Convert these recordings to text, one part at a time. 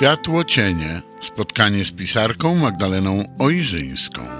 Światło cienie. Spotkanie z pisarką Magdaleną Ojrzyńską.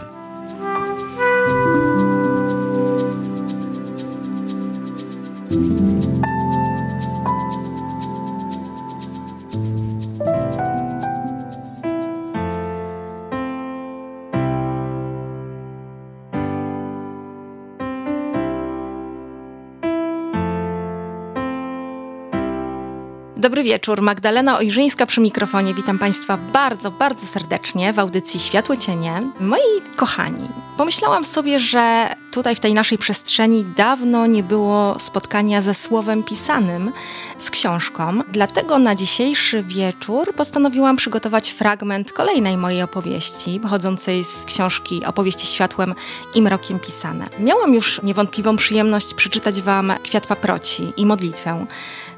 Wieczór, Magdalena Ojrzyńska przy mikrofonie. Witam Państwa bardzo, bardzo serdecznie w audycji Światło Cienie. Moi kochani, pomyślałam sobie, że tutaj w tej naszej przestrzeni dawno nie było spotkania ze słowem pisanym, z książką. Dlatego na dzisiejszy wieczór postanowiłam przygotować fragment kolejnej mojej opowieści, pochodzącej z książki Opowieści światłem i mrokiem pisane. Miałam już niewątpliwą przyjemność przeczytać Wam Kwiat Paproci i modlitwę.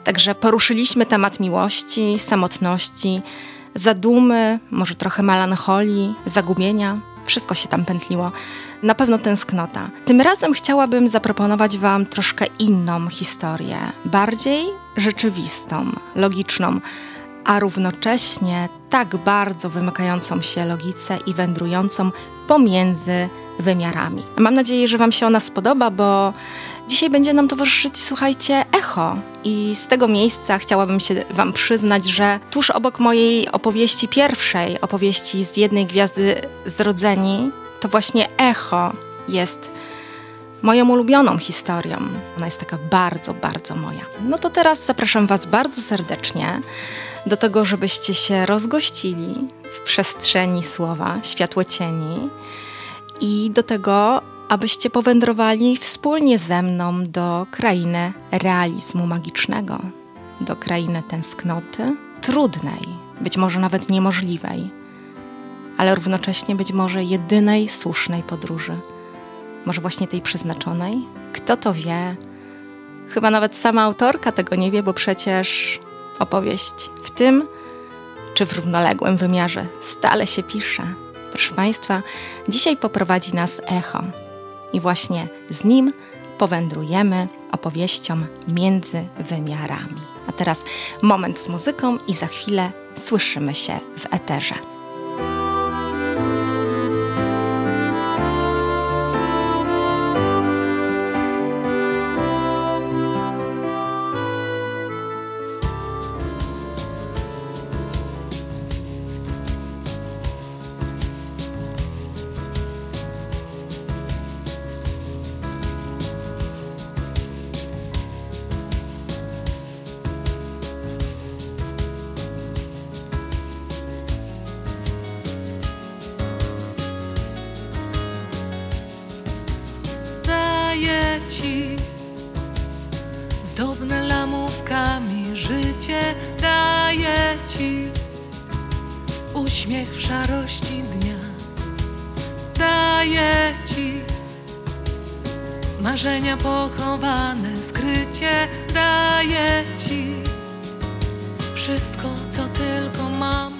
Także poruszyliśmy temat miłości, samotności, zadumy, może trochę melancholii, zagubienia. Wszystko się tam pętliło. Na pewno tęsknota. Tym razem chciałabym zaproponować Wam troszkę inną historię, bardziej rzeczywistą, logiczną, a równocześnie tak bardzo wymykającą się logice i wędrującą pomiędzy wymiarami. Mam nadzieję, że Wam się ona spodoba, bo dzisiaj będzie nam towarzyszyć, słuchajcie, I z tego miejsca chciałabym się Wam przyznać, że tuż obok mojej opowieści pierwszej, opowieści z jednej gwiazdy zrodzeni, to właśnie echo jest moją ulubioną historią. Ona jest taka bardzo, bardzo moja. No to teraz zapraszam Was bardzo serdecznie do tego, żebyście się rozgościli w przestrzeni słowa, światło cieni i do tego, abyście powędrowali wspólnie ze mną do krainy realizmu magicznego, do krainy tęsknoty, trudnej, być może nawet niemożliwej, ale równocześnie być może jedynej słusznej podróży. Może właśnie tej przeznaczonej? Kto to wie? Chyba nawet sama autorka tego nie wie, bo przecież opowieść w tym czy w równoległym wymiarze stale się pisze. Proszę Państwa, dzisiaj poprowadzi nas echo i właśnie z nim powędrujemy opowieścią między wymiarami. A teraz moment z muzyką i za chwilę słyszymy się w eterze. Życie daję ci. Uśmiech w szarości dnia daję ci. Marzenia pochowane skrycie daję ci. Wszystko co tylko mam.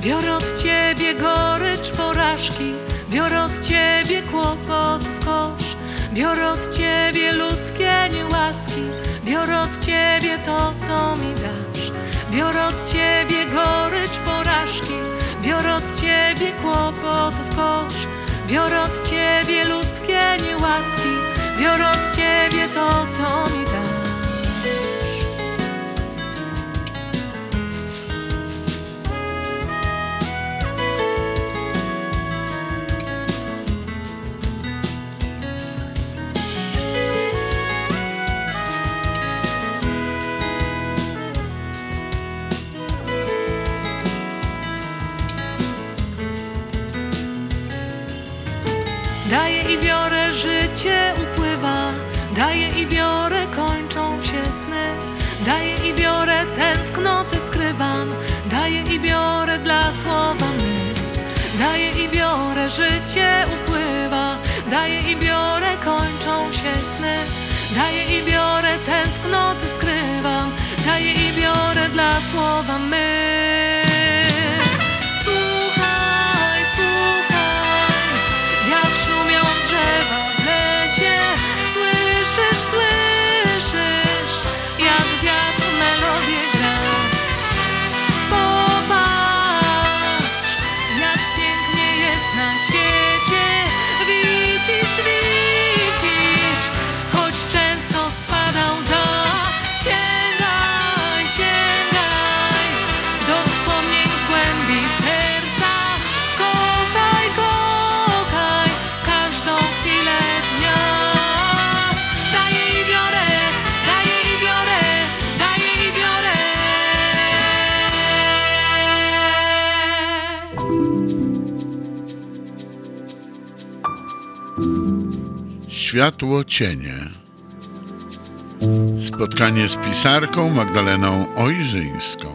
Biorę od ciebie gorycz porażki, biorę od ciebie kłopot w kosz, biorę od ciebie ludzkie niełaski, biorę od ciebie to, co mi dasz. Biorę od ciebie gorycz porażki, biorę od ciebie kłopot w kosz, biorę od ciebie ludzkie niełaski, biorę od ciebie to, co mi dasz. I biorę, kończą się sny. Daję i biorę, tęsknoty skrywam. Daję i biorę dla słowa my. Daję i biorę, życie upływa. Daję i biorę, kończą się sny. Daję i biorę, tęsknoty skrywam. Daję i biorę dla słowa my. Światło cienie. Spotkanie z pisarką Magdaleną Ojrzyńską.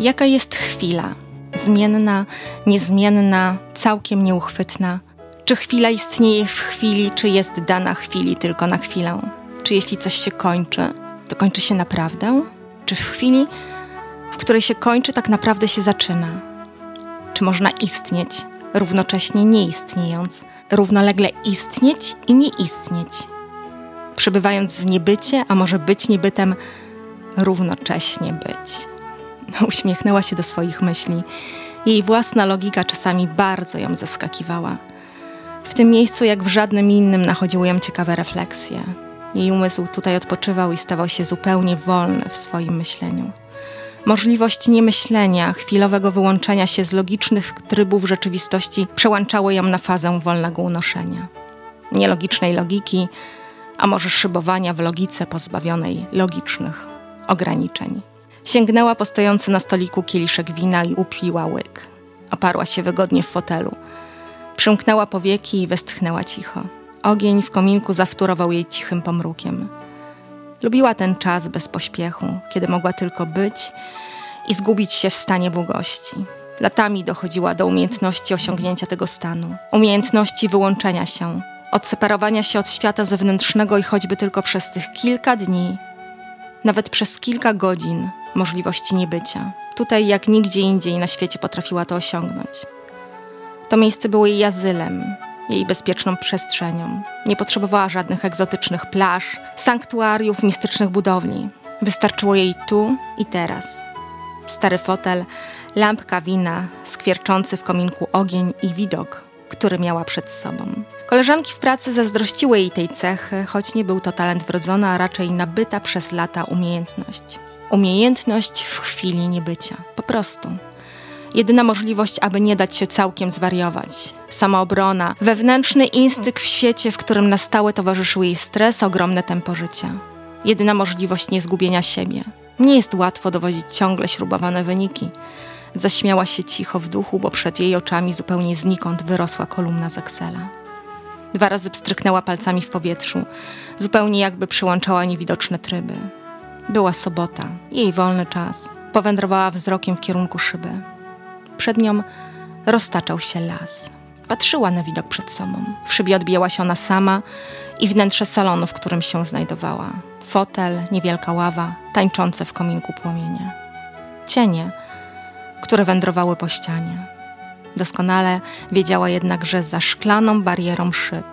Jaka jest chwila? Zmienna, niezmienna, całkiem nieuchwytna. Czy chwila istnieje w chwili, czy jest dana chwili tylko na chwilę? Czy jeśli coś się kończy, to kończy się naprawdę? Czy w chwili, w której się kończy, tak naprawdę się zaczyna? Czy można istnieć, równocześnie nie istniejąc, równolegle istnieć i nie istnieć? Przebywając w niebycie, a może być niebytem, równocześnie być. Uśmiechnęła się do swoich myśli. Jej własna logika czasami bardzo ją zaskakiwała. W tym miejscu, jak w żadnym innym, nachodziły ją ciekawe refleksje. Jej umysł tutaj odpoczywał i stawał się zupełnie wolny w swoim myśleniu. Możliwość niemyślenia, chwilowego wyłączenia się z logicznych trybów rzeczywistości przełączały ją na fazę wolnego unoszenia. Nielogicznej logiki, a może szybowania w logice pozbawionej logicznych ograniczeń. Sięgnęła po stojący na stoliku kieliszek wina i upiła łyk. Oparła się wygodnie w fotelu. Przymknęła powieki i westchnęła cicho. Ogień w kominku zawtórował jej cichym pomrukiem. Lubiła ten czas bez pośpiechu, kiedy mogła tylko być i zgubić się w stanie błogości. Latami dochodziła do umiejętności osiągnięcia tego stanu, umiejętności wyłączenia się, odseparowania się od świata zewnętrznego i choćby tylko przez tych kilka dni, nawet przez kilka godzin możliwości niebycia. Tutaj, jak nigdzie indziej na świecie, potrafiła to osiągnąć. To miejsce było jej azylem, jej bezpieczną przestrzenią. Nie potrzebowała żadnych egzotycznych plaż, sanktuariów, mistycznych budowli. Wystarczyło jej tu i teraz. Stary fotel, lampka wina, skwierczący w kominku ogień i widok, który miała przed sobą. Koleżanki w pracy zazdrościły jej tej cechy, choć nie był to talent wrodzony, a raczej nabyta przez lata umiejętność. Umiejętność w chwili niebycia. Po prostu. Jedyna możliwość, aby nie dać się całkiem zwariować. Samoobrona, wewnętrzny instynkt w świecie, w którym na stałe towarzyszył jej stres, ogromne tempo życia. Jedyna możliwość niezgubienia siebie. Nie jest łatwo dowodzić ciągle śrubowane wyniki. Zaśmiała się cicho w duchu, bo przed jej oczami zupełnie znikąd wyrosła kolumna z Excela. Dwa razy pstryknęła palcami w powietrzu, zupełnie jakby przyłączała niewidoczne tryby. Była sobota, jej wolny czas. Powędrowała wzrokiem w kierunku szyby. Przed nią roztaczał się las. Patrzyła na widok przed sobą. W szybie odbijała się ona sama i wnętrze salonu, w którym się znajdowała. Fotel, niewielka ława, tańczące w kominku płomienie. Cienie, które wędrowały po ścianie. Doskonale wiedziała jednak, że za szklaną barierą szyb,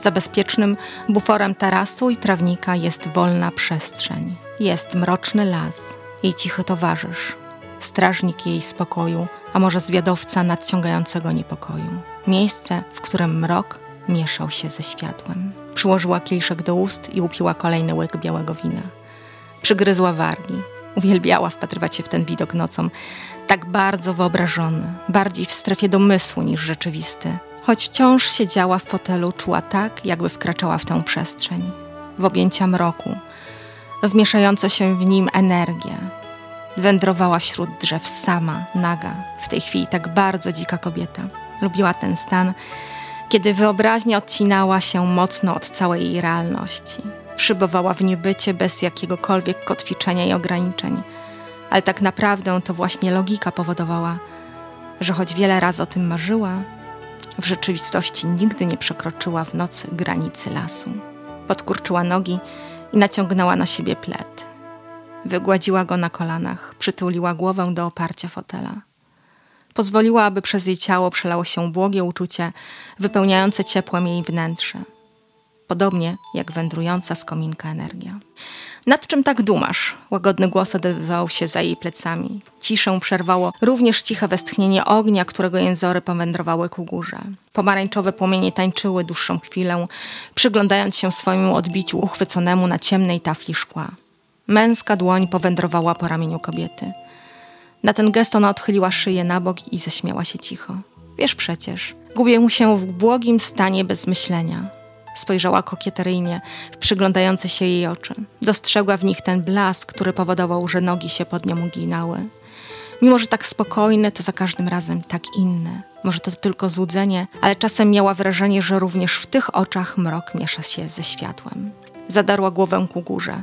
za bezpiecznym buforem tarasu i trawnika jest wolna przestrzeń. Jest mroczny las, jej cichy towarzysz, strażnik jej spokoju, a może zwiadowca nadciągającego niepokoju. Miejsce, w którym mrok mieszał się ze światłem. Przyłożyła kieliszek do ust i upiła kolejny łyk białego wina. Przygryzła wargi. Uwielbiała wpatrywać się w ten widok nocą, tak bardzo wyobrażony, bardziej w strefie domysłu niż rzeczywisty. Choć wciąż siedziała w fotelu, czuła tak, jakby wkraczała w tę przestrzeń, w objęcia mroku, w mieszające się w nim energię. Wędrowała wśród drzew sama, naga, w tej chwili tak bardzo dzika kobieta. Lubiła ten stan, kiedy wyobraźnia odcinała się mocno od całej jej realności. Szybowała w niebycie bez jakiegokolwiek kotwiczenia i ograniczeń. Ale tak naprawdę to właśnie logika powodowała, że choć wiele razy o tym marzyła, w rzeczywistości nigdy nie przekroczyła w nocy granicy lasu. Podkurczyła nogi i naciągnęła na siebie pled. Wygładziła go na kolanach, przytuliła głowę do oparcia fotela. Pozwoliła, aby przez jej ciało przelało się błogie uczucie, wypełniające ciepłem jej wnętrze. Podobnie jak wędrująca z kominka energia. Nad czym tak dumasz? Łagodny głos odezwał się za jej plecami. Ciszę przerwało również ciche westchnienie ognia, którego jęzory powędrowały ku górze. Pomarańczowe płomienie tańczyły dłuższą chwilę, przyglądając się swojemu odbiciu uchwyconemu na ciemnej tafli szkła. Męska dłoń powędrowała po ramieniu kobiety. Na ten gest ona odchyliła szyję na bok i zaśmiała się cicho. Wiesz przecież, gubię mu się w błogim stanie bez myślenia. Spojrzała kokieteryjnie w przyglądające się jej oczy. Dostrzegła w nich ten blask, który powodował, że nogi się pod nią uginały. Mimo, że tak spokojne, to za każdym razem tak inne. Może to tylko złudzenie, ale czasem miała wrażenie, że również w tych oczach mrok miesza się ze światłem. Zadarła głowę ku górze.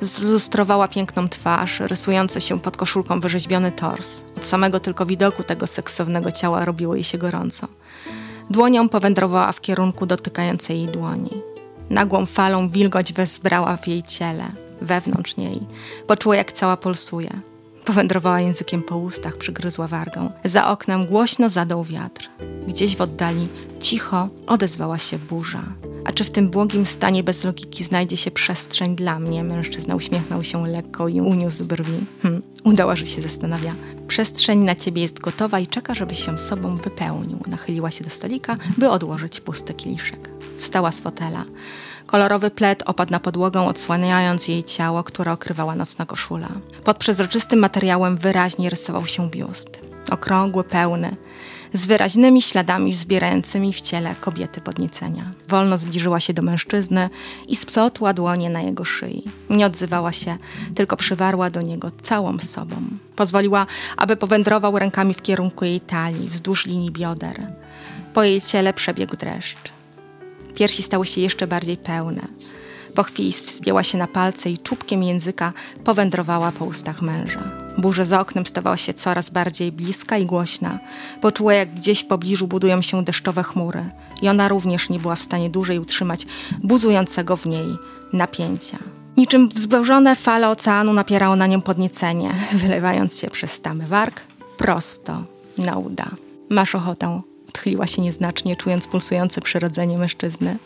Zlustrowała piękną twarz, rysujący się pod koszulką wyrzeźbiony tors. Od samego tylko widoku tego seksownego ciała robiło jej się gorąco. Dłonią powędrowała w kierunku dotykającej jej dłoni. Nagłą falą wilgoć wezbrała w jej ciele, wewnątrz niej. Poczuła, jak cała pulsuje. Powędrowała językiem po ustach, przygryzła wargą. Za oknem głośno zadał wiatr. Gdzieś w oddali cicho odezwała się burza. A czy w tym błogim stanie bez logiki znajdzie się przestrzeń dla mnie? Mężczyzna uśmiechnął się lekko i uniósł brwi. Hm, udała, że się zastanawia. Przestrzeń na ciebie jest gotowa i czeka, żeby się sobą wypełnił. Nachyliła się do stolika, by odłożyć pusty kieliszek. Wstała z fotela. Kolorowy plet opadł na podłogę, odsłaniając jej ciało, które okrywała nocna koszula. Pod przezroczystym materiałem wyraźnie rysował się biust. Okrągły, pełny, z wyraźnymi śladami zbierającymi w ciele kobiety podniecenia. Wolno zbliżyła się do mężczyzny i splotła dłonie na jego szyi. Nie odzywała się, tylko przywarła do niego całą sobą. Pozwoliła, aby powędrował rękami w kierunku jej talii, wzdłuż linii bioder. Po jej ciele przebiegł dreszcz. Piersi stały się jeszcze bardziej pełne. Po chwili wspięła się na palce i czubkiem języka powędrowała po ustach męża. Burza za oknem stawała się coraz bardziej bliska i głośna. Poczuła, jak gdzieś w pobliżu budują się deszczowe chmury i ona również nie była w stanie dłużej utrzymać buzującego w niej napięcia. Niczym wzburzone fale oceanu napierało na nią podniecenie, wylewając się przez tamy warg prosto na uda. Masz ochotę Odchyliła się nieznacznie, czując pulsujące przyrodzenie mężczyzny.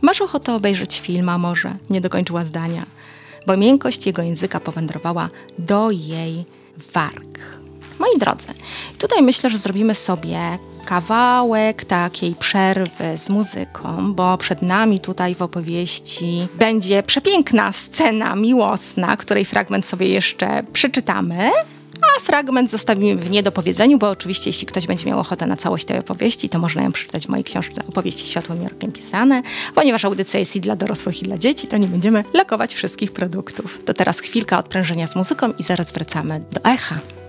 Masz ochotę obejrzeć film, a może nie dokończyła zdania, bo miękkość jego języka powędrowała do jej warg. Moi drodzy, tutaj myślę, że zrobimy sobie kawałek takiej przerwy z muzyką, bo przed nami tutaj w opowieści będzie przepiękna scena miłosna, której fragment sobie jeszcze przeczytamy a fragment zostawimy w niedopowiedzeniu, bo oczywiście jeśli ktoś będzie miał ochotę na całość tej opowieści, to można ją przeczytać w mojej książce Opowieści światłym jarkiem pisane. Ponieważ audycja jest i dla dorosłych, i dla dzieci, to nie będziemy lokować wszystkich produktów. To teraz chwilka odprężenia z muzyką i zaraz wracamy do echa.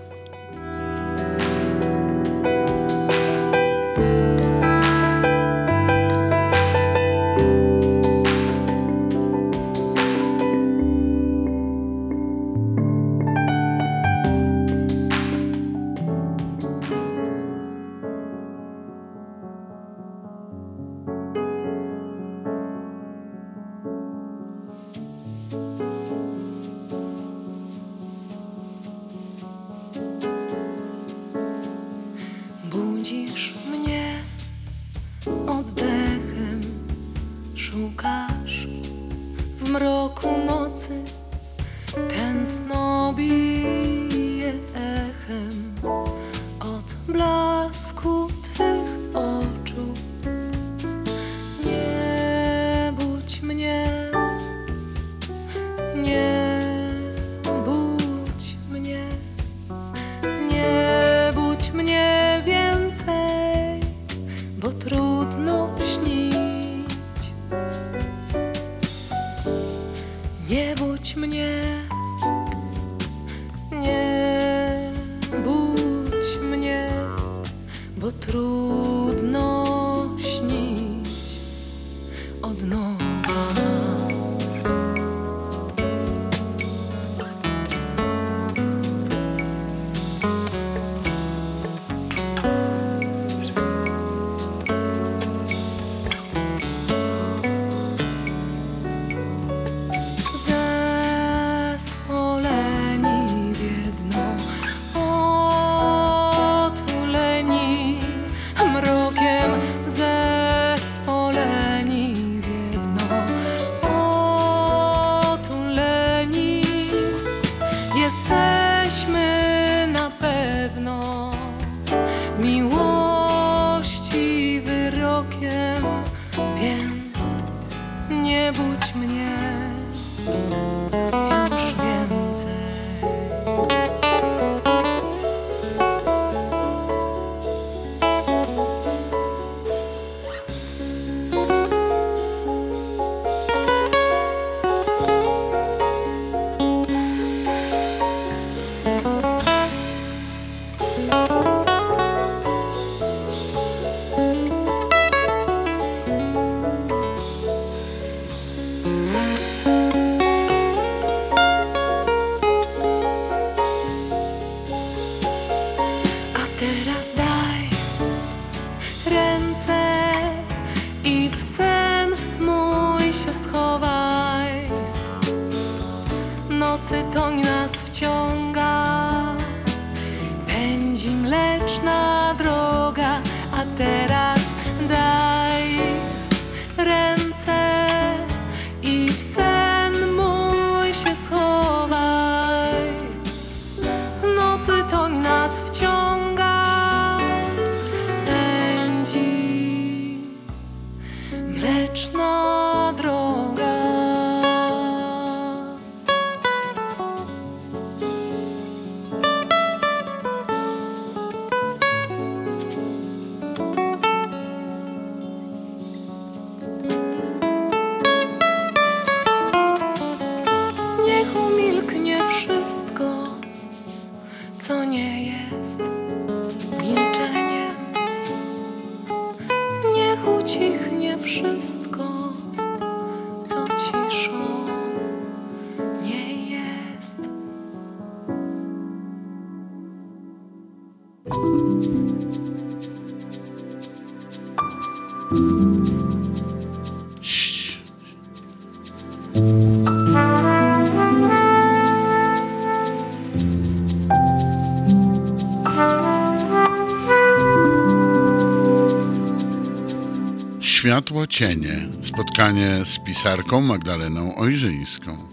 Światło cienie. Spotkanie z pisarką Magdaleną Ojrzyńską.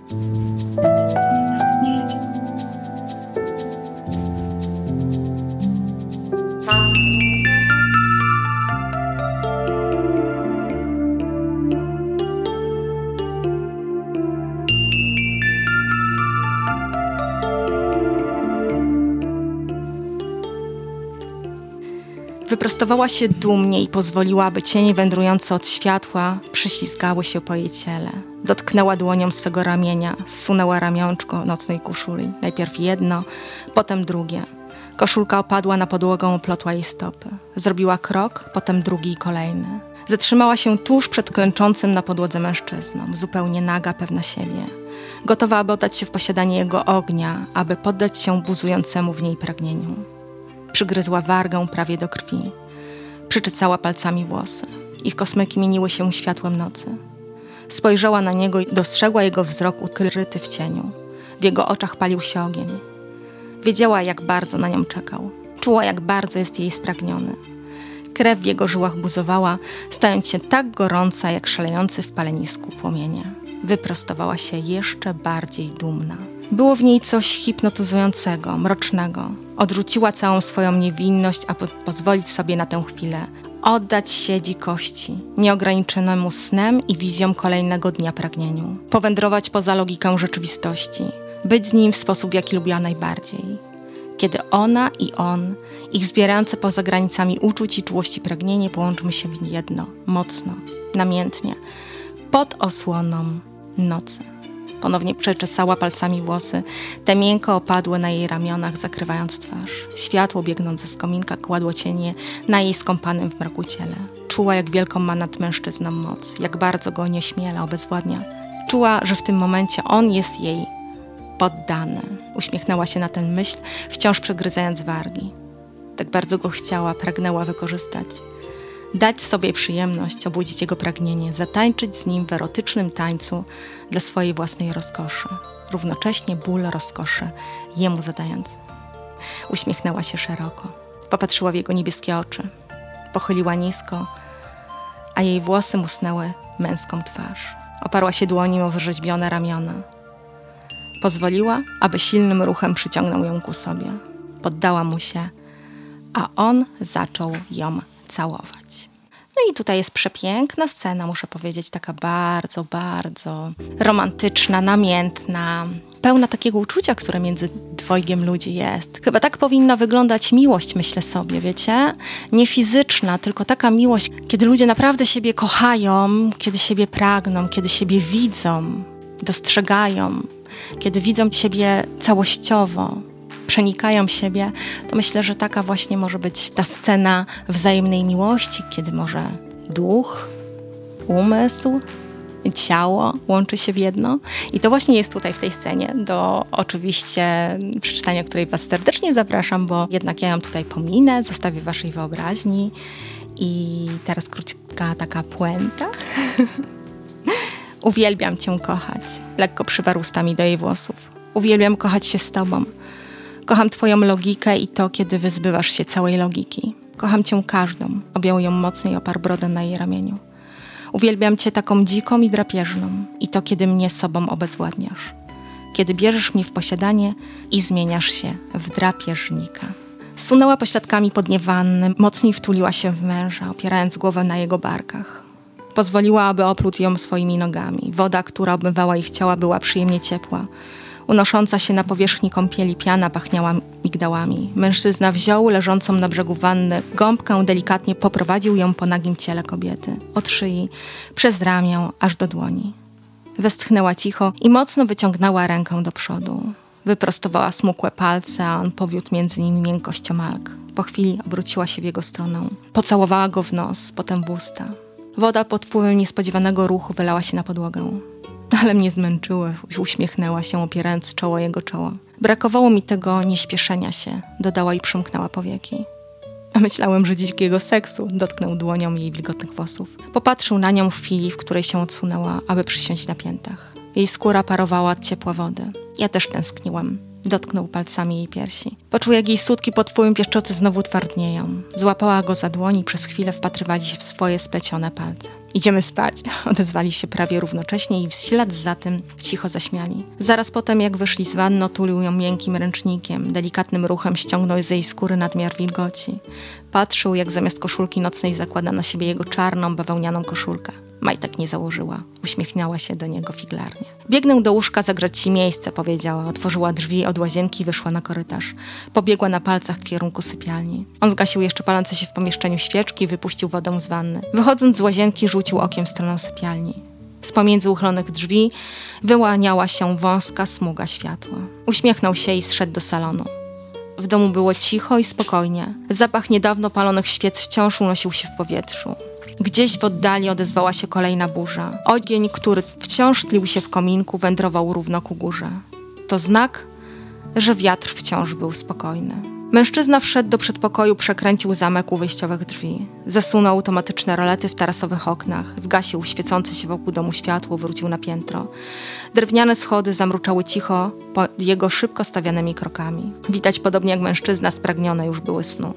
Wyprostowała się dumnie i pozwoliła, aby cienie wędrujące od światła prześlizgały się po jej ciele. Dotknęła dłonią swego ramienia, zsunęła ramionczko nocnej koszuli. Najpierw jedno, potem drugie. Koszulka opadła na podłogę, oplotła jej stopy. Zrobiła krok, potem drugi i kolejny. Zatrzymała się tuż przed klęczącym na podłodze mężczyzną, zupełnie naga, pewna siebie. Gotowa, aby oddać się w posiadanie jego ognia, aby poddać się buzującemu w niej pragnieniu. Przygryzła wargę prawie do krwi. Przyczesała palcami włosy. Ich kosmyki mieniły się światłem nocy. Spojrzała na niego i dostrzegła jego wzrok ukryty w cieniu. W jego oczach palił się ogień. Wiedziała, jak bardzo na nią czekał. Czuła, jak bardzo jest jej spragniony. Krew w jego żyłach buzowała, stając się tak gorąca, jak szalejący w palenisku płomienie. Wyprostowała się jeszcze bardziej dumna. Było w niej coś hipnotyzującego, mrocznego. Odrzuciła całą swoją niewinność, aby pozwolić sobie na tę chwilę oddać się dzikości, nieograniczonemu snem i wizjom kolejnego dnia pragnieniu. Powędrować poza logikę rzeczywistości, być z nim w sposób, jaki lubiła najbardziej. Kiedy ona i on, ich zbierające poza granicami uczuć i czułości pragnienie połączymy się w jedno, mocno, namiętnie, pod osłoną nocy. Ponownie przeczesała palcami włosy. Te miękko opadły na jej ramionach, zakrywając twarz. Światło biegnące z kominka kładło cienie na jej skąpanym w mroku ciele. Czuła, jak wielką ma nad mężczyzną moc, jak bardzo go nieśmiela obezwładnia. Czuła, że w tym momencie on jest jej poddany. Uśmiechnęła się na tę myśl, wciąż przegryzając wargi. Tak bardzo go chciała, pragnęła wykorzystać. Dać sobie przyjemność, obudzić jego pragnienie, zatańczyć z nim w erotycznym tańcu dla swojej własnej rozkoszy. Równocześnie ból rozkoszy jemu zadając. Uśmiechnęła się szeroko. Popatrzyła w jego niebieskie oczy. Pochyliła nisko, a jej włosy musnęły męską twarz. Oparła się dłonią o wyrzeźbione ramiona. Pozwoliła, aby silnym ruchem przyciągnął ją ku sobie. Poddała mu się, a on zaczął ją całować. No i tutaj jest przepiękna scena, muszę powiedzieć, taka bardzo, bardzo romantyczna, namiętna, pełna takiego uczucia, które między dwojgiem ludzi jest. Chyba tak powinna wyglądać miłość, myślę sobie, wiecie? Nie fizyczna, tylko taka miłość, kiedy ludzie naprawdę siebie kochają, kiedy siebie pragną, kiedy siebie widzą, dostrzegają, kiedy widzą siebie całościowo, przenikają siebie, to myślę, że taka właśnie może być ta scena wzajemnej miłości, kiedy może duch, umysł ciało łączy się w jedno. I to właśnie jest tutaj w tej scenie, do oczywiście przeczytania, której Was serdecznie zapraszam, bo jednak ja ją tutaj pominę, zostawię Waszej wyobraźni. I teraz krótka taka puenta. Uwielbiam Cię kochać. Lekko przywarł ustami do jej włosów. Uwielbiam kochać się z Tobą. Kocham Twoją logikę i to, kiedy wyzbywasz się całej logiki. Kocham Cię każdą. Objął ją mocno i oparł brodę na jej ramieniu. Uwielbiam Cię taką dziką i drapieżną i to, kiedy mnie sobą obezwładniasz. Kiedy bierzesz mnie w posiadanie i zmieniasz się w drapieżnika. Sunęła pośladkami po dnie wanny, mocniej wtuliła się w męża, opierając głowę na jego barkach. Pozwoliła, aby oplótł ją swoimi nogami. Woda, która obmywała ich ciała, była przyjemnie ciepła. Unosząca się na powierzchni kąpieli piana pachniała migdałami. Mężczyzna wziął leżącą na brzegu wanny gąbkę, delikatnie poprowadził ją po nagim ciele kobiety. Od szyi, przez ramię, aż do dłoni. Westchnęła cicho i mocno wyciągnęła rękę do przodu. Wyprostowała smukłe palce, a on powiódł między nimi miękkością malk. Po chwili obróciła się w jego stronę. Pocałowała go w nos, potem w usta. Woda pod wpływem niespodziewanego ruchu wylała się na podłogę. Ale mnie zmęczyły, uśmiechnęła się, opierając czoło jego czoła. Brakowało mi tego nieśpieszenia się, dodała i przymknęła powieki. A myślałem, że dzikiego seksu dotknął dłonią jej wilgotnych włosów. Popatrzył na nią w chwili, w której się odsunęła, aby przysiąść na piętach. Jej skóra parowała od ciepła wody. Ja też tęskniłam. Dotknął palcami jej piersi. Poczuł, jak jej sutki pod wpływem pieszczoty znowu twardnieją. Złapała go za dłoń i przez chwilę wpatrywali się w swoje splecione palce. Idziemy spać, odezwali się prawie równocześnie i w ślad za tym cicho zaśmiali. Zaraz potem, jak wyszli z wanny, otulił ją miękkim ręcznikiem. Delikatnym ruchem ściągnął z jej skóry nadmiar wilgoci. Patrzył, jak zamiast koszulki nocnej zakłada na siebie jego czarną, bawełnianą koszulkę. Majtek nie założyła. Uśmiechnęła się do niego figlarnie. Biegnę do łóżka zagrać ci miejsce, powiedziała. Otworzyła drzwi od łazienki i wyszła na korytarz. Pobiegła na palcach w kierunku sypialni. On zgasił jeszcze palące się w pomieszczeniu świeczki i wypuścił wodę z wanny. Wychodząc z łazienki, rzucił okiem w stronę sypialni. Z pomiędzy uchylonych drzwi wyłaniała się wąska smuga światła. Uśmiechnął się i zszedł do salonu. W domu było cicho i spokojnie. Zapach niedawno palonych świec wciąż unosił się w powietrzu. Gdzieś w oddali odezwała się kolejna burza. Ogień, który wciąż tlił się w kominku, wędrował równo ku górze. To znak, że wiatr wciąż był spokojny. Mężczyzna wszedł do przedpokoju, przekręcił zamek u wyjściowych drzwi. Zasunął automatyczne rolety w tarasowych oknach, zgasił świecące się wokół domu światło, wrócił na piętro. Drewniane schody zamruczały cicho pod jego szybko stawianymi krokami. Widać podobnie jak mężczyzna spragnione już były snu.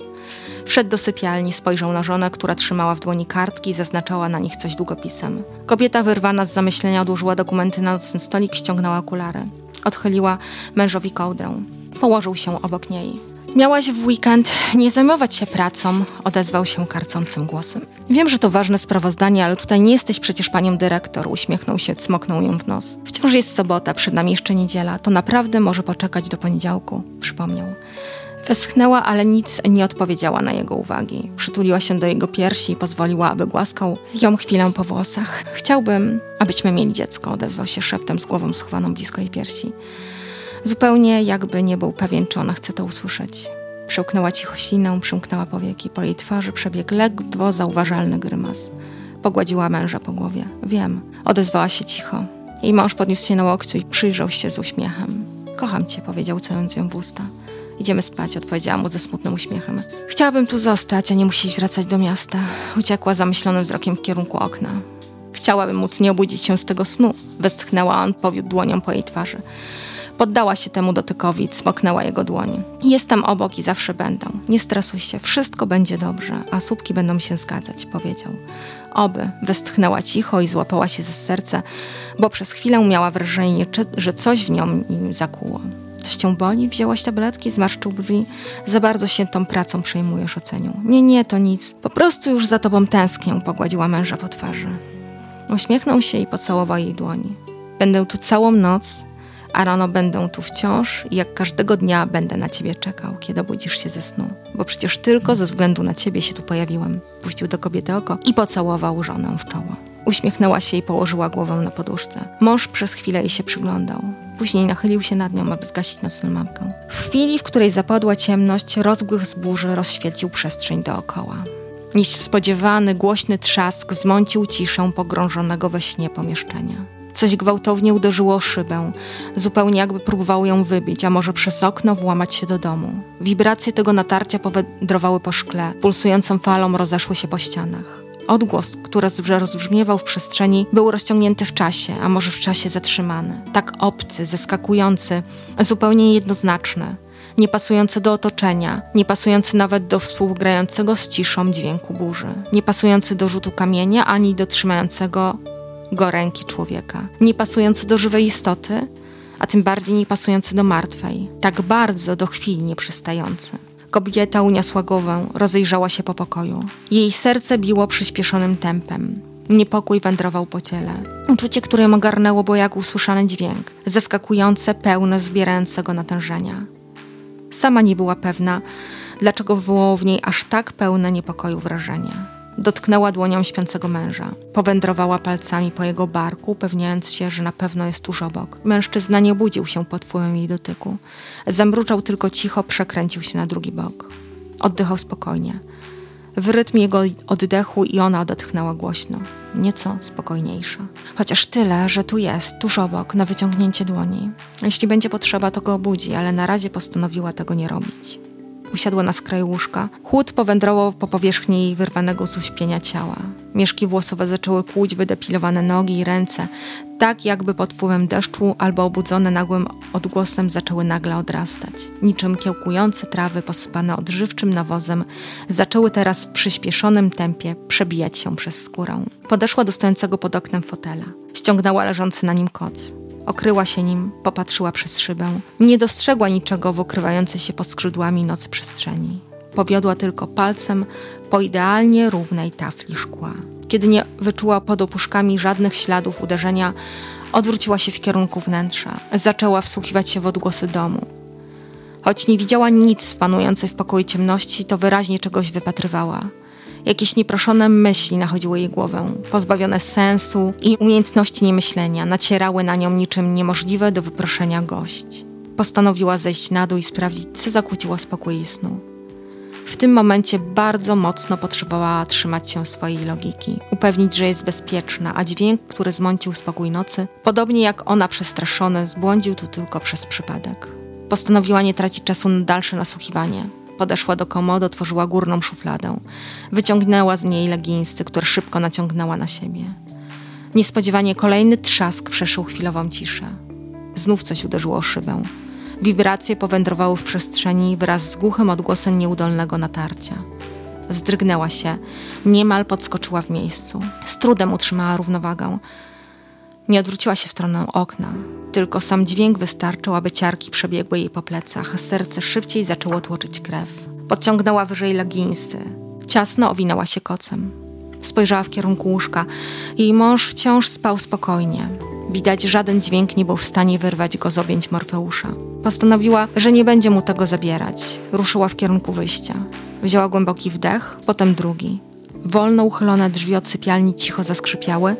Wszedł do sypialni, spojrzał na żonę, która trzymała w dłoni kartki i zaznaczała na nich coś długopisem. Kobieta wyrwana z zamyślenia odłożyła dokumenty na nocny stolik, ściągnęła okulary. Odchyliła mężowi kołdrę. Położył się obok niej. Miałaś w weekend nie zajmować się pracą, odezwał się karcącym głosem. Wiem, że to ważne sprawozdanie, ale tutaj nie jesteś przecież panią dyrektor, uśmiechnął się, cmoknął ją w nos. Wciąż jest sobota, przed nami jeszcze niedziela, to naprawdę może poczekać do poniedziałku, przypomniał. Westchnęła, ale nic nie odpowiedziała na jego uwagi. Przytuliła się do jego piersi i pozwoliła, aby głaskał ją chwilę po włosach. Chciałbym, abyśmy mieli dziecko, odezwał się szeptem z głową schowaną blisko jej piersi. Zupełnie jakby nie był pewien, czy ona chce to usłyszeć. Przełknęła cicho ślinę, przymknęła powieki. Po jej twarzy przebiegł ledwo zauważalny grymas. Pogładziła męża po głowie. Wiem, odezwała się cicho. Jej mąż podniósł się na łokciu i przyjrzał się z uśmiechem. Kocham cię, powiedział, całując ją w usta. Idziemy spać, odpowiedziała mu ze smutnym uśmiechem. Chciałabym tu zostać, a nie musieć wracać do miasta. Uciekła zamyślonym wzrokiem w kierunku okna. Chciałabym móc nie obudzić się z tego snu. Westchnęła, on powiódł dłonią po jej twarzy. Poddała się temu dotykowi, smoknęła jego dłoń. Jestem obok i zawsze będę. Nie stresuj się, wszystko będzie dobrze, a słupki będą się zgadzać, powiedział. Oby, westchnęła cicho i złapała się za serce, bo przez chwilę miała wrażenie, że coś w nią nim zakuło. Coś cię boli? Wzięłaś tabletki? Zmarszczył brwi. Za bardzo się tą pracą przejmujesz, ocenił. Nie, nie, to nic. Po prostu już za tobą tęsknię, pogładziła męża po twarzy. Uśmiechnął się i pocałował jej dłoni. Będę tu całą noc, a rano będę tu wciąż i jak każdego dnia będę na ciebie czekał, kiedy obudzisz się ze snu. Bo przecież tylko ze względu na ciebie się tu pojawiłem. Puścił do kobiety oko i pocałował żonę w czoło. Uśmiechnęła się i położyła głowę na poduszce. Mąż przez chwilę jej się przyglądał. Później nachylił się nad nią, aby zgasić nocną lampkę. W chwili, w której zapadła ciemność, rozgłych z burzy rozświecił przestrzeń dookoła. Niespodziewany, głośny trzask zmącił ciszę pogrążonego we śnie pomieszczenia. Coś gwałtownie uderzyło o szybę, zupełnie jakby próbowało ją wybić, a może przez okno włamać się do domu. Wibracje tego natarcia powędrowały po szkle, pulsującą falą rozeszły się po ścianach. Odgłos, który rozbrzmiewał w przestrzeni, był rozciągnięty w czasie, a może w czasie zatrzymany. Tak obcy, zaskakujący, zupełnie niejednoznaczny, niepasujący do otoczenia, niepasujący nawet do współgrającego z ciszą dźwięku burzy, niepasujący do rzutu kamienia ani do trzymającego go ręki człowieka, niepasujący do żywej istoty, a tym bardziej niepasujący do martwej, tak bardzo do chwili nieprzystający. Kobieta uniosła głowę, rozejrzała się po pokoju. Jej serce biło przyspieszonym tempem. Niepokój wędrował po ciele. Uczucie, które ją ogarnęło, było jak usłyszany dźwięk, zaskakujące, pełne zbierającego natężenia. Sama nie była pewna, dlaczego wywołało w niej aż tak pełne niepokoju wrażenie. Dotknęła dłonią śpiącego męża. Powędrowała palcami po jego barku, upewniając się, że na pewno jest tuż obok. Mężczyzna nie budził się pod wpływem jej dotyku. Zamruczał tylko cicho, przekręcił się na drugi bok. Oddychał spokojnie. W rytm jego oddechu i ona odetchnęła głośno, nieco spokojniejsza. Chociaż tyle, że tu jest, tuż obok, na wyciągnięcie dłoni. Jeśli będzie potrzeba, to go obudzi, ale na razie postanowiła tego nie robić. Usiadła na skraju łóżka. Chłód powędrował po powierzchni jej wyrwanego z uśpienia ciała. Mieszki włosowe zaczęły kłuć wydepilowane nogi i ręce, tak jakby pod wpływem deszczu albo obudzone nagłym odgłosem zaczęły nagle odrastać. Niczym kiełkujące trawy posypane odżywczym nawozem zaczęły teraz w przyspieszonym tempie przebijać się przez skórę. Podeszła do stojącego pod oknem fotela. Ściągnęła leżący na nim koc. Okryła się nim, popatrzyła przez szybę. Nie dostrzegła niczego w ukrywającej się pod skrzydłami nocy przestrzeni. Powiodła tylko palcem po idealnie równej tafli szkła. Kiedy nie wyczuła pod opuszkami żadnych śladów uderzenia, odwróciła się w kierunku wnętrza. Zaczęła wsłuchiwać się w odgłosy domu. Choć nie widziała nic panującej w pokoju ciemności, to wyraźnie czegoś wypatrywała – Jakieś nieproszone myśli nachodziły jej głowę, pozbawione sensu i umiejętności niemyślenia, nacierały na nią niczym niemożliwe do wyproszenia gość. Postanowiła zejść na dół i sprawdzić, co zakłóciło spokój jej snu. W tym momencie bardzo mocno potrzebowała trzymać się swojej logiki, upewnić, że jest bezpieczna, a dźwięk, który zmącił spokój nocy, podobnie jak ona przestraszony, zbłądził tu tylko przez przypadek. Postanowiła nie tracić czasu na dalsze nasłuchiwanie. Podeszła do komody, otworzyła górną szufladę. Wyciągnęła z niej leginsy, które szybko naciągnęła na siebie. Niespodziewanie kolejny trzask przeszył chwilową ciszę. Znów coś uderzyło o szybę. Wibracje powędrowały w przestrzeni wraz z głuchym odgłosem nieudolnego natarcia. Wzdrygnęła się, niemal podskoczyła w miejscu. Z trudem utrzymała równowagę. Nie odwróciła się w stronę okna. Tylko sam dźwięk wystarczył, aby ciarki przebiegły jej po plecach, a serce szybciej zaczęło tłoczyć krew. Podciągnęła wyżej leginsy. Ciasno owinęła się kocem. Spojrzała w kierunku łóżka. Jej mąż wciąż spał spokojnie. Widać, żaden dźwięk nie był w stanie wyrwać go z objęć Morfeusza. Postanowiła, że nie będzie mu tego zabierać. Ruszyła w kierunku wyjścia. Wzięła głęboki wdech, potem drugi. Wolno uchylone drzwi od sypialni cicho zaskrzypiały,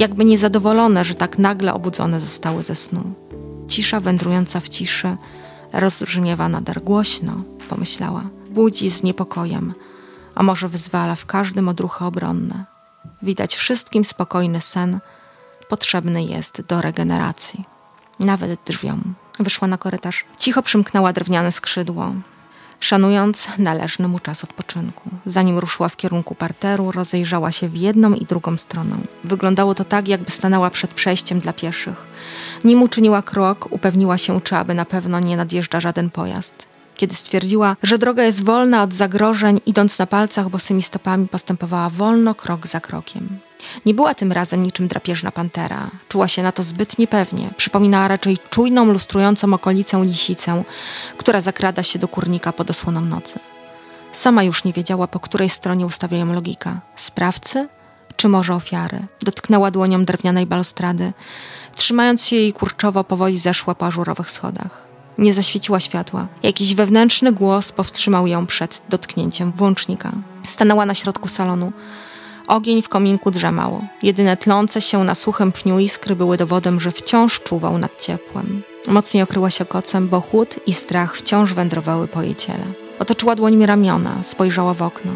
jakby niezadowolone, że tak nagle obudzone zostały ze snu. Cisza wędrująca w ciszy rozbrzmiewa nader głośno, pomyślała. Budzi z niepokojem, a może wyzwala w każdym odruchy obronne. Widać wszystkim spokojny sen potrzebny jest do regeneracji. Nawet drzwiom. Wyszła na korytarz. Cicho przymknęła drewniane skrzydło szanując należny mu czas odpoczynku. Zanim ruszyła w kierunku parteru, rozejrzała się w jedną i drugą stronę. Wyglądało to tak, jakby stanęła przed przejściem dla pieszych. Nim uczyniła krok, upewniła się, czy aby na pewno nie nadjeżdża żaden pojazd. Kiedy stwierdziła, że droga jest wolna od zagrożeń, idąc na palcach bosymi stopami, postępowała wolno, krok za krokiem. Nie była tym razem niczym drapieżna pantera. Czuła się na to zbyt niepewnie. Przypominała raczej czujną, lustrującą okolicę lisicę, która zakrada się do kurnika pod osłoną nocy. Sama już nie wiedziała, po której stronie ustawiają logika. Sprawcy czy może ofiary? Dotknęła dłonią drewnianej balustrady. Trzymając się jej kurczowo, powoli zeszła po ażurowych schodach. Nie zaświeciła światła. Jakiś wewnętrzny głos powstrzymał ją przed dotknięciem włącznika. Stanęła na środku salonu. Ogień w kominku drzemał. Jedyne tlące się na suchym pniu iskry były dowodem, że wciąż czuwał nad ciepłem. Mocniej okryła się kocem, bo chłód i strach wciąż wędrowały po jej ciele. Otoczyła dłońmi ramiona, spojrzała w okno.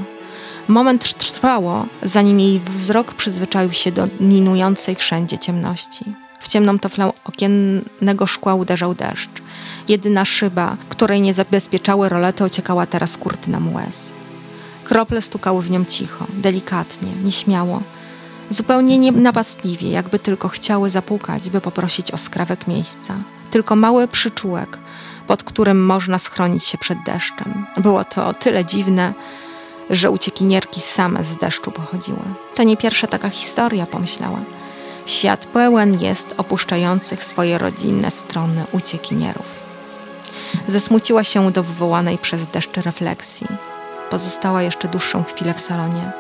Moment trwało, zanim jej wzrok przyzwyczaił się do ninującej wszędzie ciemności. W ciemną toflę okiennego szkła uderzał deszcz. Jedyna szyba, której nie zabezpieczały rolety, ociekała teraz kurtyną łez. Krople stukały w nią cicho, delikatnie, nieśmiało. Zupełnie nienapastliwie, jakby tylko chciały zapukać, by poprosić o skrawek miejsca. Tylko mały przyczółek, pod którym można schronić się przed deszczem. Było to o tyle dziwne, że uciekinierki same z deszczu pochodziły. To nie pierwsza taka historia, pomyślała. Świat pełen jest opuszczających swoje rodzinne strony uciekinierów. Zesmuciła się do wywołanej przez deszcz refleksji. Pozostała jeszcze dłuższą chwilę w salonie.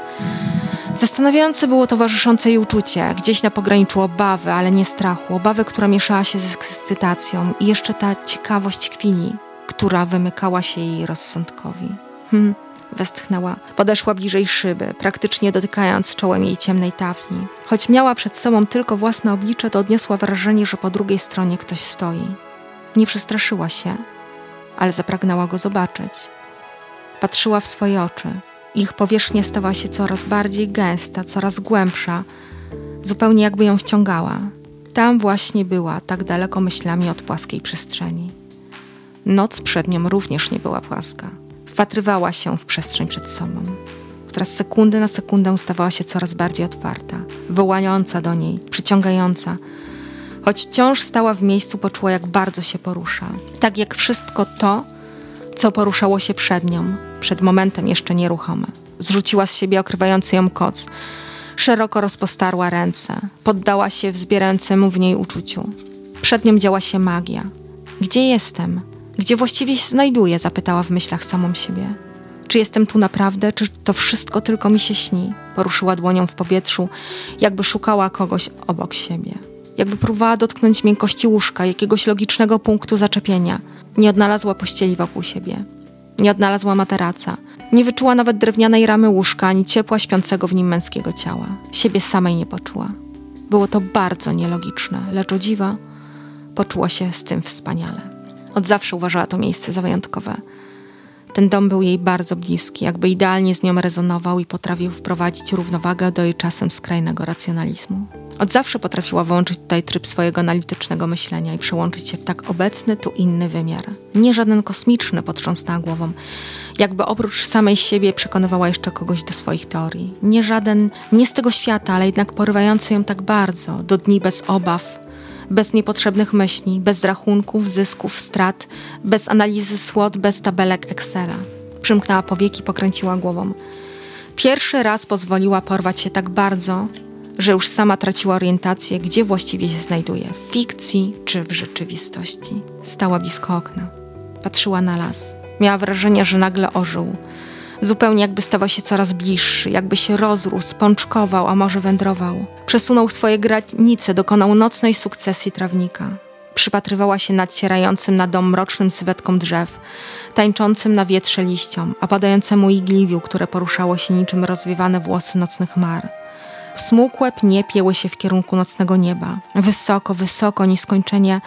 Zastanawiające było towarzyszące jej uczucie, gdzieś na pograniczu obawy, ale nie strachu. Obawy, która mieszała się z ekscytacją i jeszcze ta ciekawość chwili, która wymykała się jej rozsądkowi. Hmm, westchnęła. Podeszła bliżej szyby, praktycznie dotykając czołem jej ciemnej tafli. Choć miała przed sobą tylko własne oblicze, to odniosła wrażenie, że po drugiej stronie ktoś stoi. Nie przestraszyła się, ale zapragnęła go zobaczyć. Patrzyła w swoje oczy. Ich powierzchnia stała się coraz bardziej gęsta, coraz głębsza, zupełnie jakby ją wciągała. Tam właśnie była, tak daleko myślami od płaskiej przestrzeni. Noc przed nią również nie była płaska. Wpatrywała się w przestrzeń przed sobą, która z sekundy na sekundę stawała się coraz bardziej otwarta, wołająca do niej, przyciągająca. Choć wciąż stała w miejscu, poczuła, jak bardzo się porusza. Tak jak wszystko to, co poruszało się przed nią, przed momentem jeszcze nieruchome. Zrzuciła z siebie okrywający ją koc. Szeroko rozpostarła ręce. Poddała się wzbierającemu w niej uczuciu. Przed nią działa się magia. Gdzie jestem? Gdzie właściwie się znajduję? Zapytała w myślach samą siebie. Czy jestem tu naprawdę, czy to wszystko tylko mi się śni? Poruszyła dłonią w powietrzu, jakby szukała kogoś obok siebie. Jakby próbowała dotknąć miękkości łóżka, jakiegoś logicznego punktu zaczepienia. Nie odnalazła pościeli wokół siebie. Nie odnalazła materaca. Nie wyczuła nawet drewnianej ramy łóżka, ani ciepła śpiącego w nim męskiego ciała. Siebie samej nie poczuła. Było to bardzo nielogiczne, lecz o dziwa poczuła się z tym wspaniale. Od zawsze uważała to miejsce za wyjątkowe. Ten dom był jej bardzo bliski, jakby idealnie z nią rezonował i potrafił wprowadzić równowagę do jej czasem skrajnego racjonalizmu. Od zawsze potrafiła włączyć tutaj tryb swojego analitycznego myślenia i przełączyć się w tak obecny, tu inny wymiar. Nie żaden kosmiczny, potrząsnęła głową. Jakby oprócz samej siebie przekonywała jeszcze kogoś do swoich teorii. Nie żaden, nie z tego świata, ale jednak porywający ją tak bardzo, do dni bez obaw, bez niepotrzebnych myśli, bez rachunków, zysków, strat, bez analizy słod, bez tabelek Excela. Przymknęła powieki, pokręciła głową. Pierwszy raz pozwoliła porwać się tak bardzo, że już sama traciła orientację, gdzie właściwie się znajduje w fikcji czy w rzeczywistości. Stała blisko okna. Patrzyła na las. Miała wrażenie, że nagle ożył. Zupełnie jakby stawał się coraz bliższy, jakby się rozrósł, pączkował, a może wędrował. Przesunął swoje granice, dokonał nocnej sukcesji trawnika. Przypatrywała się nacierającym na dom mrocznym sylwetkom drzew, tańczącym na wietrze liściom, a padającemu igliwiu, które poruszało się niczym rozwiewane włosy nocnych mar. Smukłe pnie pieły się w kierunku nocnego nieba. Wysoko, wysoko, nieskończenie,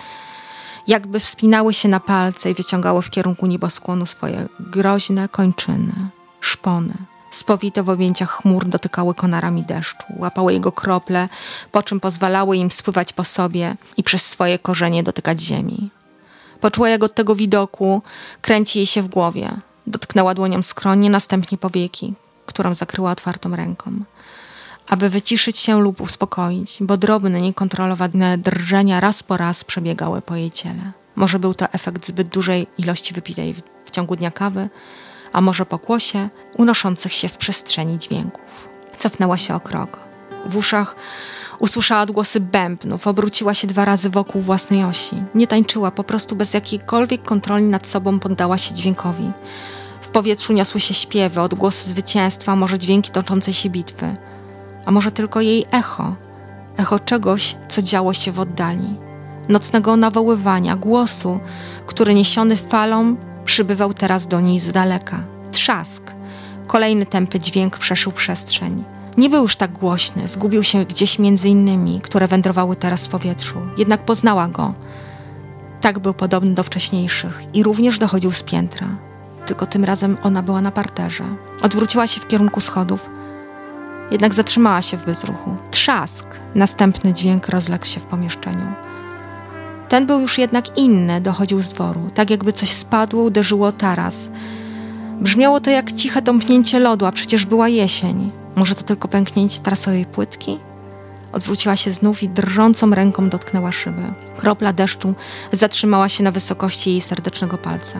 jakby wspinały się na palce i wyciągały w kierunku nieboskłonu swoje groźne kończyny, szpony. Spowite w objęciach chmur dotykały konarami deszczu, łapały jego krople, po czym pozwalały im spływać po sobie i przez swoje korzenie dotykać ziemi. Poczuła, jak od tego widoku kręci jej się w głowie. Dotknęła dłonią skronie, następnie powieki, którą zakryła otwartą ręką aby wyciszyć się lub uspokoić, bo drobne, niekontrolowane drżenia raz po raz przebiegały po jej ciele. Może był to efekt zbyt dużej ilości wypitej w ciągu dnia kawy, a może pokłosie unoszących się w przestrzeni dźwięków. Cofnęła się o krok. W uszach usłyszała odgłosy bębnów, obróciła się dwa razy wokół własnej osi. Nie tańczyła, po prostu bez jakiejkolwiek kontroli nad sobą poddała się dźwiękowi. W powietrzu niosły się śpiewy, odgłosy zwycięstwa, może dźwięki toczącej się bitwy a może tylko jej echo, echo czegoś, co działo się w oddali, nocnego nawoływania, głosu, który niesiony falą przybywał teraz do niej z daleka. Trzask, kolejny tępy dźwięk przeszył przestrzeń. Nie był już tak głośny, zgubił się gdzieś między innymi, które wędrowały teraz w powietrzu, jednak poznała go. Tak był podobny do wcześniejszych i również dochodził z piętra. tylko tym razem ona była na parterze. Odwróciła się w kierunku schodów, jednak zatrzymała się w bezruchu. Trzask, następny dźwięk rozległ się w pomieszczeniu. Ten był już jednak inny, dochodził z dworu, tak jakby coś spadło, uderzyło taras. Brzmiało to jak ciche tąpnięcie lodu, a przecież była jesień. Może to tylko pęknięcie tarasowej płytki? Odwróciła się znów i drżącą ręką dotknęła szyby. Kropla deszczu zatrzymała się na wysokości jej serdecznego palca.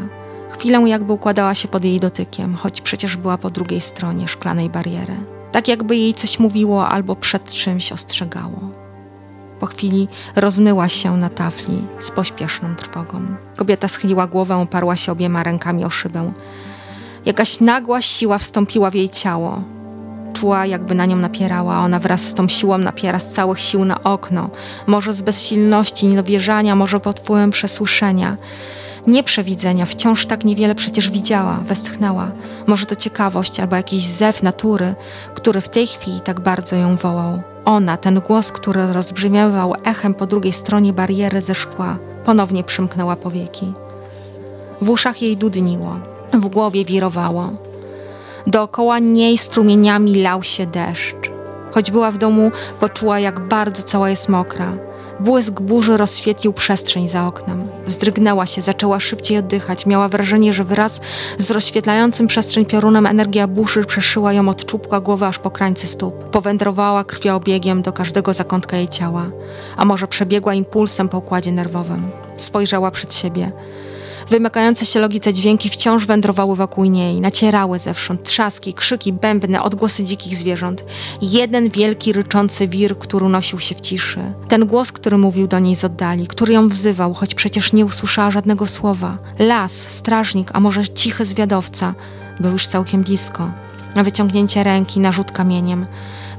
Chwilę jakby układała się pod jej dotykiem, choć przecież była po drugiej stronie szklanej bariery. Tak jakby jej coś mówiło albo przed czymś ostrzegało. Po chwili rozmyła się na tafli z pośpieszną trwogą. Kobieta schyliła głowę, oparła się obiema rękami o szybę. Jakaś nagła siła wstąpiła w jej ciało. Czuła, jakby na nią napierała, ona wraz z tą siłą napiera z całych sił na okno. Może z bezsilności, niedowierzania, może pod wpływem przesłyszenia. Nieprzewidzenia, wciąż tak niewiele przecież widziała, westchnęła. Może to ciekawość albo jakiś zew natury, który w tej chwili tak bardzo ją wołał. Ona, ten głos, który rozbrzmiewał echem po drugiej stronie bariery ze szkła, ponownie przymknęła powieki. W uszach jej dudniło, w głowie wirowało. Dookoła niej strumieniami lał się deszcz. Choć była w domu, poczuła, jak bardzo cała jest mokra. Błysk burzy rozświetlił przestrzeń za oknem. Wzdrygnęła się, zaczęła szybciej oddychać. Miała wrażenie, że wraz z rozświetlającym przestrzeń piorunem energia burzy przeszyła ją od czubka głowy aż po krańce stóp. Powędrowała krwiobiegiem do każdego zakątka jej ciała, a może przebiegła impulsem po układzie nerwowym. Spojrzała przed siebie. Wymykające się logice dźwięki wciąż wędrowały wokół niej, nacierały zewsząd, trzaski, krzyki, bębny, odgłosy dzikich zwierząt. Jeden wielki, ryczący wir, który unosił się w ciszy. Ten głos, który mówił do niej z oddali, który ją wzywał, choć przecież nie usłyszała żadnego słowa. Las, strażnik, a może cichy zwiadowca, był już całkiem blisko. Na wyciągnięcie ręki, na rzut kamieniem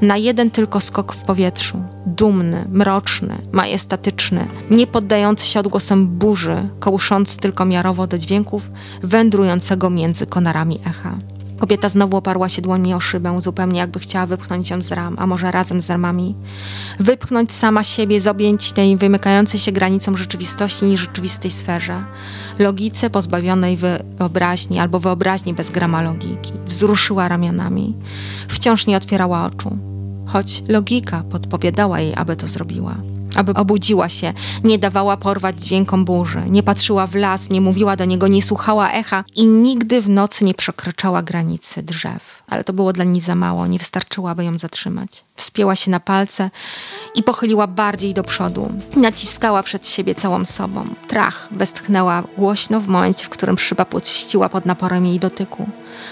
na jeden tylko skok w powietrzu. Dumny, mroczny, majestatyczny, nie poddający się odgłosom burzy, kołyszący tylko miarowo do dźwięków wędrującego między konarami echa. Kobieta znowu oparła się dłońmi o szybę, zupełnie jakby chciała wypchnąć ją z ram, a może razem z ramami. Wypchnąć sama siebie z objęć tej wymykającej się granicą rzeczywistości nierzeczywistej sferze. Logice pozbawionej wyobraźni albo wyobraźni bez grama logiki. Wzruszyła ramionami. Wciąż nie otwierała oczu. Choć logika podpowiadała jej, aby to zrobiła aby obudziła się, nie dawała porwać dźwiękom burzy, nie patrzyła w las, nie mówiła do niego, nie słuchała echa i nigdy w nocy nie przekraczała granicy drzew. Ale to było dla niej za mało, nie wystarczyło, aby ją zatrzymać. Wspięła się na palce i pochyliła bardziej do przodu. Naciskała przed siebie całą sobą. Trach westchnęła głośno w momencie, w którym szyba puściła pod naporem jej dotyku.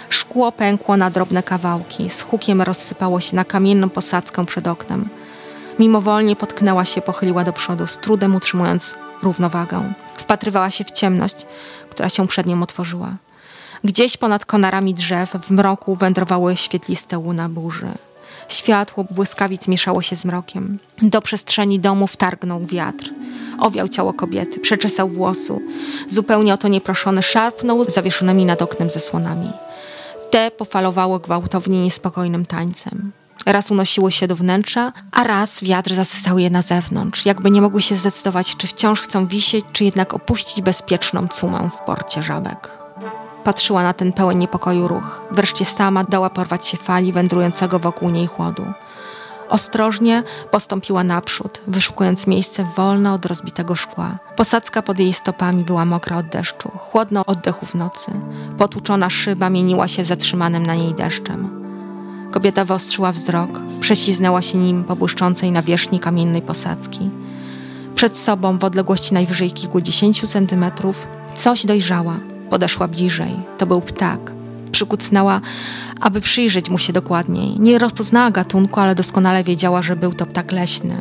Szkło pękło na drobne kawałki, z hukiem rozsypało się na kamienną posadzkę przed oknem. Mimowolnie potknęła się, pochyliła do przodu, z trudem utrzymując równowagę. Wpatrywała się w ciemność, która się przed nią otworzyła. Gdzieś ponad konarami drzew w mroku wędrowały świetliste łuna burzy. Światło błyskawic mieszało się z mrokiem. Do przestrzeni domu wtargnął wiatr. Owiał ciało kobiety, przeczesał włosu. Zupełnie o to nieproszony szarpnął zawieszonymi nad oknem zasłonami. Te pofalowało gwałtownie niespokojnym tańcem. Raz unosiło się do wnętrza, a raz wiatr zasysał je na zewnątrz, jakby nie mogły się zdecydować, czy wciąż chcą wisieć, czy jednak opuścić bezpieczną cumę w porcie żabek. Patrzyła na ten pełen niepokoju ruch. Wreszcie sama dała porwać się fali wędrującego wokół niej chłodu. Ostrożnie postąpiła naprzód, wyszukując miejsce wolne od rozbitego szkła. Posadzka pod jej stopami była mokra od deszczu, chłodno oddechu w nocy. Potłuczona szyba mieniła się zatrzymanym na niej deszczem. Kobieta wyostrzyła wzrok, prześliznęła się nim po błyszczącej nawierzchni kamiennej posadzki. Przed sobą, w odległości najwyżej kilkudziesięciu centymetrów, coś dojrzała. Podeszła bliżej. To był ptak. Przykucnęła, aby przyjrzeć mu się dokładniej. Nie rozpoznała gatunku, ale doskonale wiedziała, że był to ptak leśny.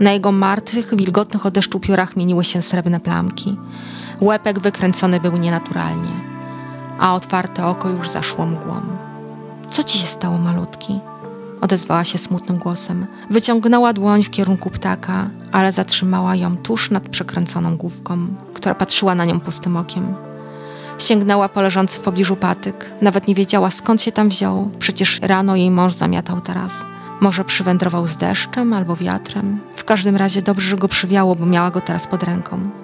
Na jego martwych, wilgotnych od deszczu piórach mieniły się srebrne plamki. Łepek wykręcony był nienaturalnie, a otwarte oko już zaszło mgłą. Co ci się stało, malutki? Odezwała się smutnym głosem. Wyciągnęła dłoń w kierunku ptaka, ale zatrzymała ją tuż nad przekręconą główką, która patrzyła na nią pustym okiem. Sięgnęła po leżący w pobliżu patyk. Nawet nie wiedziała, skąd się tam wziął. Przecież rano jej mąż zamiatał teraz. Może przywędrował z deszczem albo wiatrem. W każdym razie dobrze, że go przywiało, bo miała go teraz pod ręką.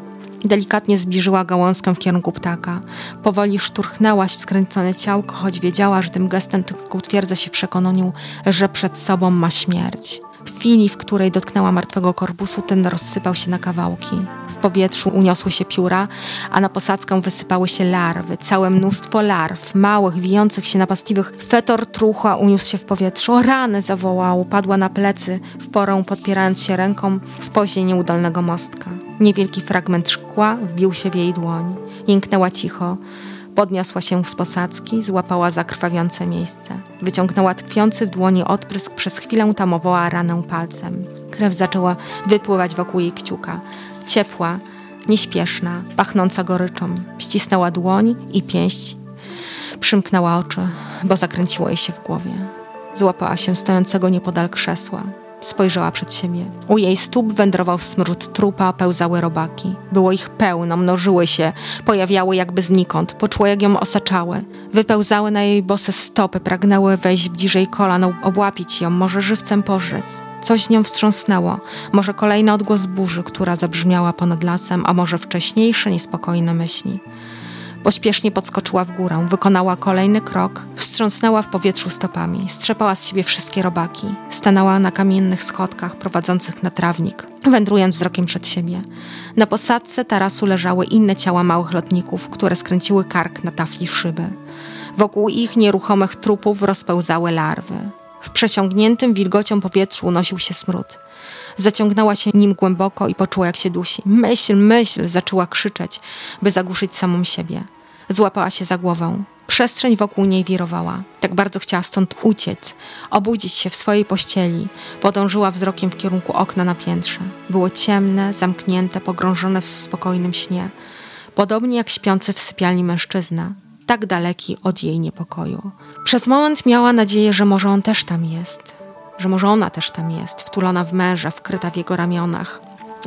Delikatnie zbliżyła gałązkę w kierunku ptaka. Powoli szturchnęłaś skręcone ciałko, choć wiedziała, że tym gestem tylko utwierdza się w przekonaniu, że przed sobą ma śmierć. Chwili, w której dotknęła martwego korpusu, ten rozsypał się na kawałki. W powietrzu uniosły się pióra, a na posadzkę wysypały się larwy. Całe mnóstwo larw, małych, wijących się napastliwych. Fetor trucha uniósł się w powietrzu. Rany zawołał, padła na plecy, w porę podpierając się ręką w pozie nieudolnego mostka. Niewielki fragment szkła wbił się w jej dłoń. Jęknęła cicho. Podniosła się z posadzki, złapała zakrwawiące miejsce. Wyciągnęła tkwiący w dłoni odprysk, przez chwilę tamowała ranę palcem. Krew zaczęła wypływać wokół jej kciuka. Ciepła, nieśpieszna, pachnąca goryczą. Ścisnęła dłoń i pięść. Przymknęła oczy, bo zakręciło jej się w głowie. Złapała się stojącego niepodal krzesła. Spojrzała przed siebie. U jej stóp wędrował smród trupa, pełzały robaki. Było ich pełno, mnożyły się, pojawiały jakby znikąd. Poczuła, jak ją osaczały. Wypełzały na jej bose stopy, pragnęły wejść bliżej kolan, obłapić ją, może żywcem pożyc. Coś z nią wstrząsnęło. Może kolejny odgłos burzy, która zabrzmiała ponad lasem, a może wcześniejsze niespokojne myśli. Pośpiesznie podskoczyła w górę, wykonała kolejny krok, wstrząsnęła w powietrzu stopami, strzepała z siebie wszystkie robaki, stanęła na kamiennych schodkach prowadzących na trawnik, wędrując wzrokiem przed siebie. Na posadzce tarasu leżały inne ciała małych lotników, które skręciły kark na tafli szyby. Wokół ich nieruchomych trupów rozpełzały larwy. W przesiągniętym wilgocią powietrzu unosił się smród. Zaciągnęła się nim głęboko i poczuła, jak się dusi. Myśl, myśl, zaczęła krzyczeć, by zagłuszyć samą siebie. Złapała się za głowę. Przestrzeń wokół niej wirowała. Tak bardzo chciała stąd uciec, obudzić się w swojej pościeli. Podążyła wzrokiem w kierunku okna na piętrze. Było ciemne, zamknięte, pogrążone w spokojnym śnie. Podobnie jak śpiący w sypialni mężczyzna, tak daleki od jej niepokoju. Przez moment miała nadzieję, że może on też tam jest, że może ona też tam jest, wtulona w męża, wkryta w jego ramionach,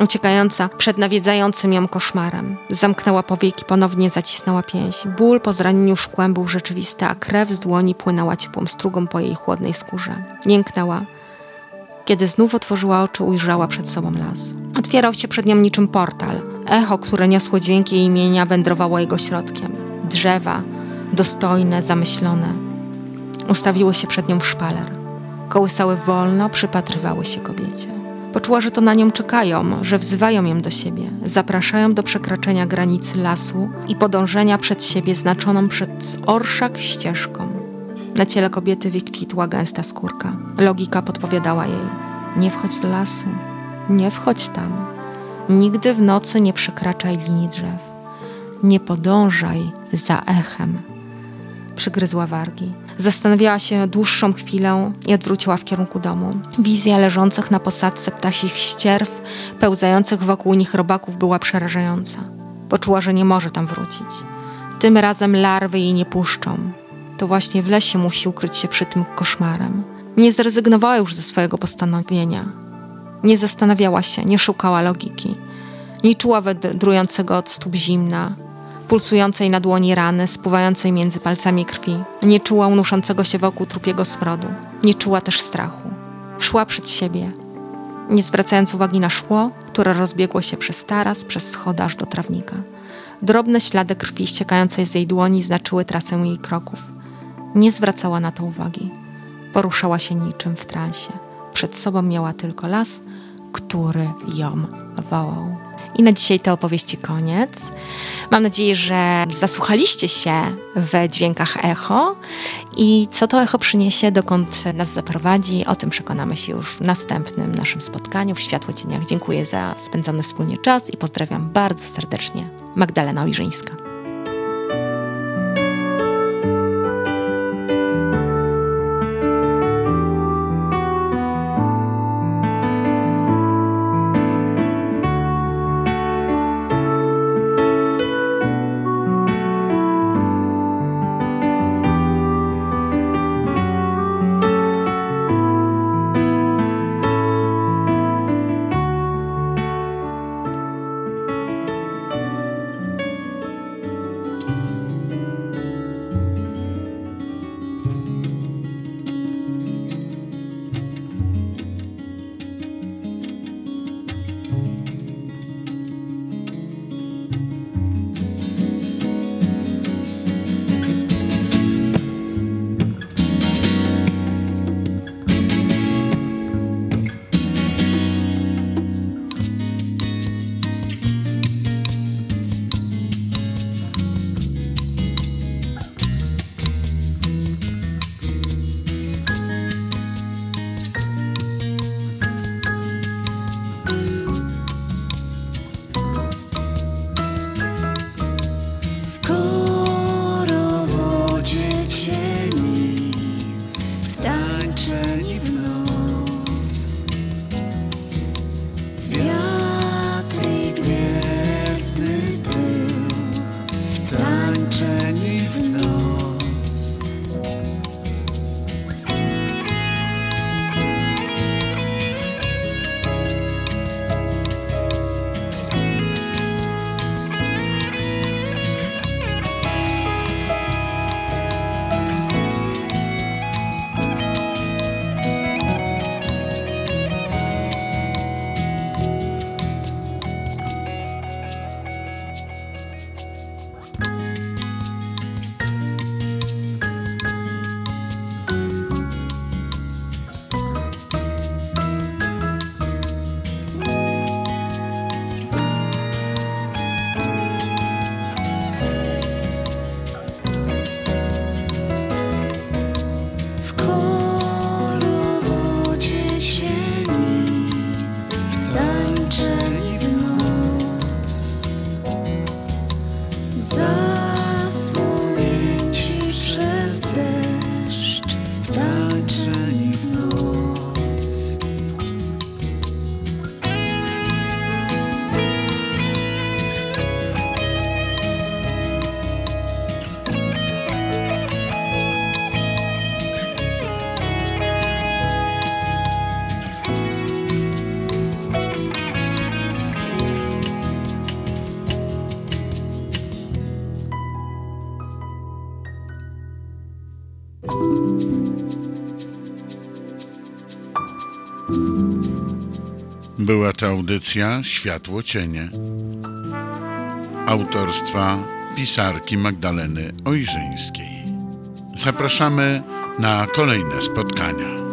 uciekająca przed nawiedzającym ją koszmarem. Zamknęła powieki, ponownie zacisnęła pięść. Ból po zranieniu szkłem był rzeczywisty, a krew z dłoni płynęła ciepłą strugą po jej chłodnej skórze. Jęknęła. Kiedy znów otworzyła oczy, ujrzała przed sobą las. Otwierał się przed nią niczym portal. Echo, które niosło dźwięki jej imienia, wędrowało jego środkiem. Drzewa, dostojne, zamyślone, ustawiły się przed nią w szpaler. Kołysały wolno, przypatrywały się kobiecie. Poczuła, że to na nią czekają, że wzywają ją do siebie, zapraszają do przekraczania granicy lasu i podążenia przed siebie znaczoną przez orszak ścieżką. Na ciele kobiety wykwitła gęsta skórka. Logika podpowiadała jej: Nie wchodź do lasu, nie wchodź tam. Nigdy w nocy nie przekraczaj linii drzew. Nie podążaj za echem. Przygryzła wargi. Zastanawiała się dłuższą chwilę i odwróciła w kierunku domu. Wizja leżących na posadzce ptasich ścierw, pełzających wokół nich robaków była przerażająca. Poczuła, że nie może tam wrócić. Tym razem larwy jej nie puszczą. To właśnie w lesie musi ukryć się przed tym koszmarem. Nie zrezygnowała już ze swojego postanowienia. Nie zastanawiała się, nie szukała logiki. Nie czuła wędrującego od stóp zimna, pulsującej na dłoni rany, spływającej między palcami krwi. Nie czuła unoszącego się wokół trupiego smrodu. Nie czuła też strachu. Szła przed siebie, nie zwracając uwagi na szkło, które rozbiegło się przez taras, przez schody aż do trawnika. Drobne ślady krwi ściekającej z jej dłoni znaczyły trasę jej kroków. Nie zwracała na to uwagi. Poruszała się niczym w transie. Przed sobą miała tylko las, który ją wołał. I na dzisiaj to opowieści koniec. Mam nadzieję, że zasłuchaliście się w dźwiękach echo i co to echo przyniesie, dokąd nas zaprowadzi, o tym przekonamy się już w następnym naszym spotkaniu w Światło Cieniach. Dziękuję za spędzony wspólnie czas i pozdrawiam bardzo serdecznie. Magdalena Ojrzyńska. Była to audycja Światło Cienie autorstwa pisarki Magdaleny Ojrzyńskiej. Zapraszamy na kolejne spotkania.